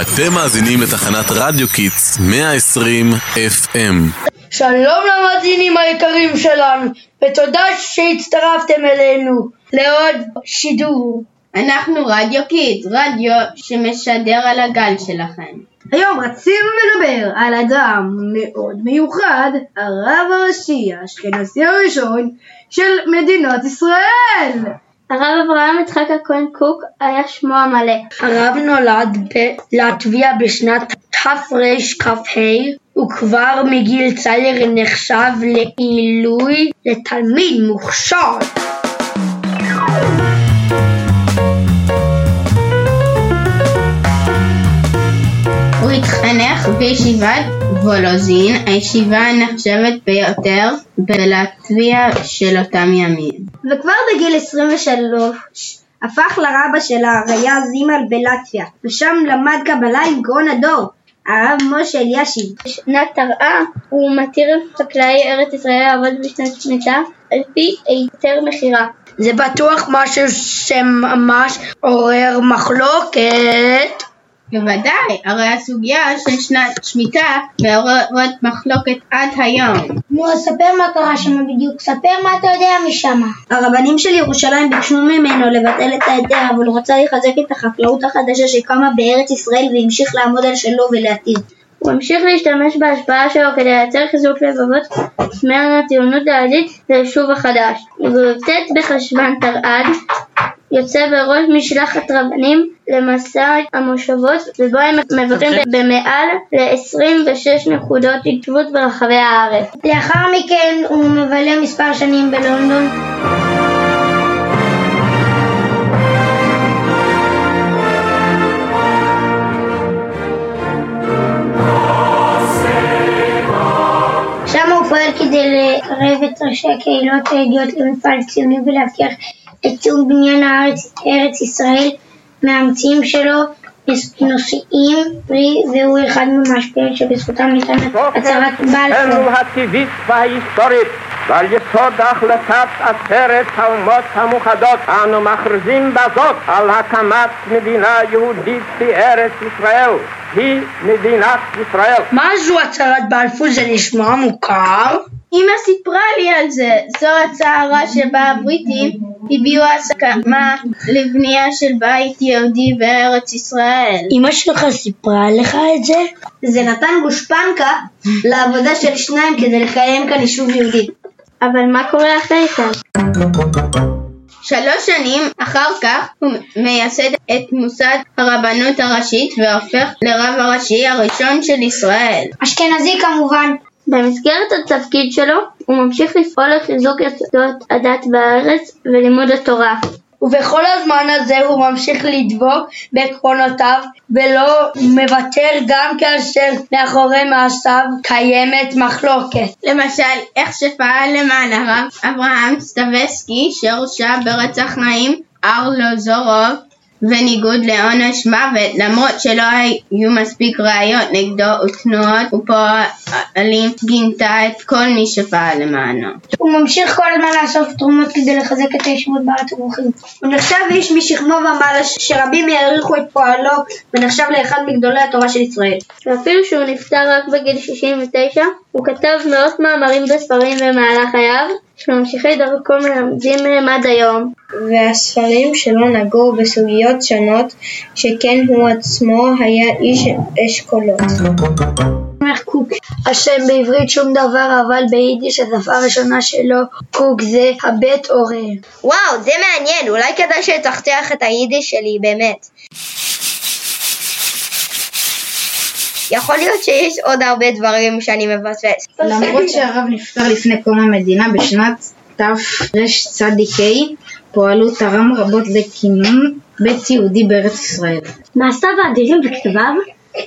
אתם מאזינים לתחנת רדיו Kids 120 FM. שלום למאזינים היקרים שלנו, ותודה שהצטרפתם אלינו לעוד שידור. אנחנו רדיו Kids, רדיו שמשדר על הגל שלכם. היום רצינו לדבר על אדם מאוד מיוחד, הרב הראשי האשכנזי הראשון של מדינת ישראל. הרב אברהם יצחק הכהן קוק היה שמו המלא. הרב נולד בלטביה בשנת תרכ"ה וכבר מגיל צעיר נחשב לעילוי לתלמיד מוכשר. הוא התחנך בישיבת וולוזין, הישיבה הנחשבת ביותר בלטביה של אותם ימים. וכבר בגיל 23 הפך לרבה של הראייה זימל בלטביה, ושם למד קבלה עם גאון הדור, הרב משה אלישיב. בשנת תרעה הוא מתיר חקלאי ארץ ישראל לעבוד בשנת שמיטה על פי היתר מכירה. זה בטוח משהו שממש עורר מחלוקת. בוודאי, הרי הסוגיה של שנת שמיטה מעוררת מחלוקת עד היום. נו, אז ספר מה קרה שם בדיוק, ספר מה אתה יודע משם. הרבנים של ירושלים ביקשו ממנו לבטל את ההיתר, אבל הוא רצה לחזק את החקלאות החדשה שקמה בארץ ישראל והמשיך לעמוד על שלו ולהתיר. הוא המשיך להשתמש בהשפעה שלו כדי לייצר חיזוק לבבות סמל הציונות העדית ליישוב החדש. ובט' בחשוון תרע"ד יוצא בראש משלחת רבנים למסע המושבות ובו הם מבקרים במעל ל-26 נקודות התיישבות ברחבי הארץ. לאחר מכן הוא מבלה מספר שנים בלונדון. שם הוא פועל כדי לקרב את ראשי הקהילות היהודיות למפעל ציוני ולהבטיח את ציון בניין הארץ, ארץ ישראל מהמציאים שלו נושאים פרי והוא אחד מהמשפיעים שבזכותם ניתן הצהרת בלפור. הטבעית וההיסטורית ועל יסוד החלטת עשרת האומות המאוחדות אנו מכריזים בזאת על הקמת מדינה יהודית בארץ ישראל היא מדינת ישראל. מה זו הצהרת בלפור? זה נשמע מוכר? אמא סיפרה לי על זה, זו הצהרה שבה הבריטים הביעו הסכמה לבנייה של בית יהודי בארץ ישראל. אמא שלך סיפרה לך את זה? זה נתן גושפנקה לעבודה של שניים כדי לקיים כאן יישוב יהודי. אבל מה קורה אחרי כן? שלוש שנים אחר כך הוא מייסד את מוסד הרבנות הראשית והופך לרב הראשי הראשון של ישראל. אשכנזי כמובן. במסגרת התפקיד שלו הוא ממשיך לפעול לחיזוק יסודות הדת בארץ ולימוד התורה. ובכל הזמן הזה הוא ממשיך לדבוק בעקרונותיו ולא מוותר גם כאשר מאחורי מעשיו קיימת מחלוקת. למשל, איך שפעל למען הרב אברהם סטבסקי שהורשע ברצח נעים ארלוזורוב בניגוד לעונש מוות למרות שלא היו מספיק ראיות נגדו ותנועות ופועלים גינתה את כל מי שפעל למענו. הוא ממשיך כל הזמן לאסוף תרומות כדי לחזק את הישיבות בארץ וברוכים. הוא נחשב איש משכמו ומעלה שרבים העריכו את פועלו ונחשב לאחד מגדולי התורה של ישראל. ואפילו שהוא נפטר רק בגיל 69 הוא כתב מאות מאמרים בספרים במהלך חייו שממשיכי דרכו מלמדים מהם עד היום. והספרים שלו נגעו בסוגיות שונות, שכן הוא עצמו היה איש אשכולות. קוק. השם בעברית שום דבר, אבל ביידיש השפה הראשונה שלו, קוק זה הבית עורר. וואו, זה מעניין, אולי כדאי שתחתך את היידיש שלי, באמת. יכול להיות שיש עוד הרבה דברים שאני מפספס. למרות שהרב נפטר לפני קום המדינה בשנת תרצ"ה, פועלו תרם רבות לכינון בית יהודי בארץ ישראל. מעשיו האדירים וכתביו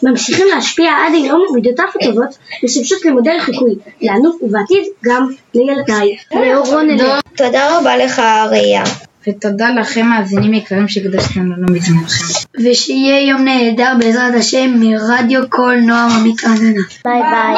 ממשיכים להשפיע עד היום ומידותיו הטובות משמשות למודל לחיקוי, לנו ובעתיד גם לילדיי. תודה רבה לך הראי"ה. ותודה לכם מאזינים יקרים שהקדשתם לנו מזמנכם. ושיהיה יום נהדר בעזרת השם מרדיו קול נועם עמית רעננה. ביי ביי.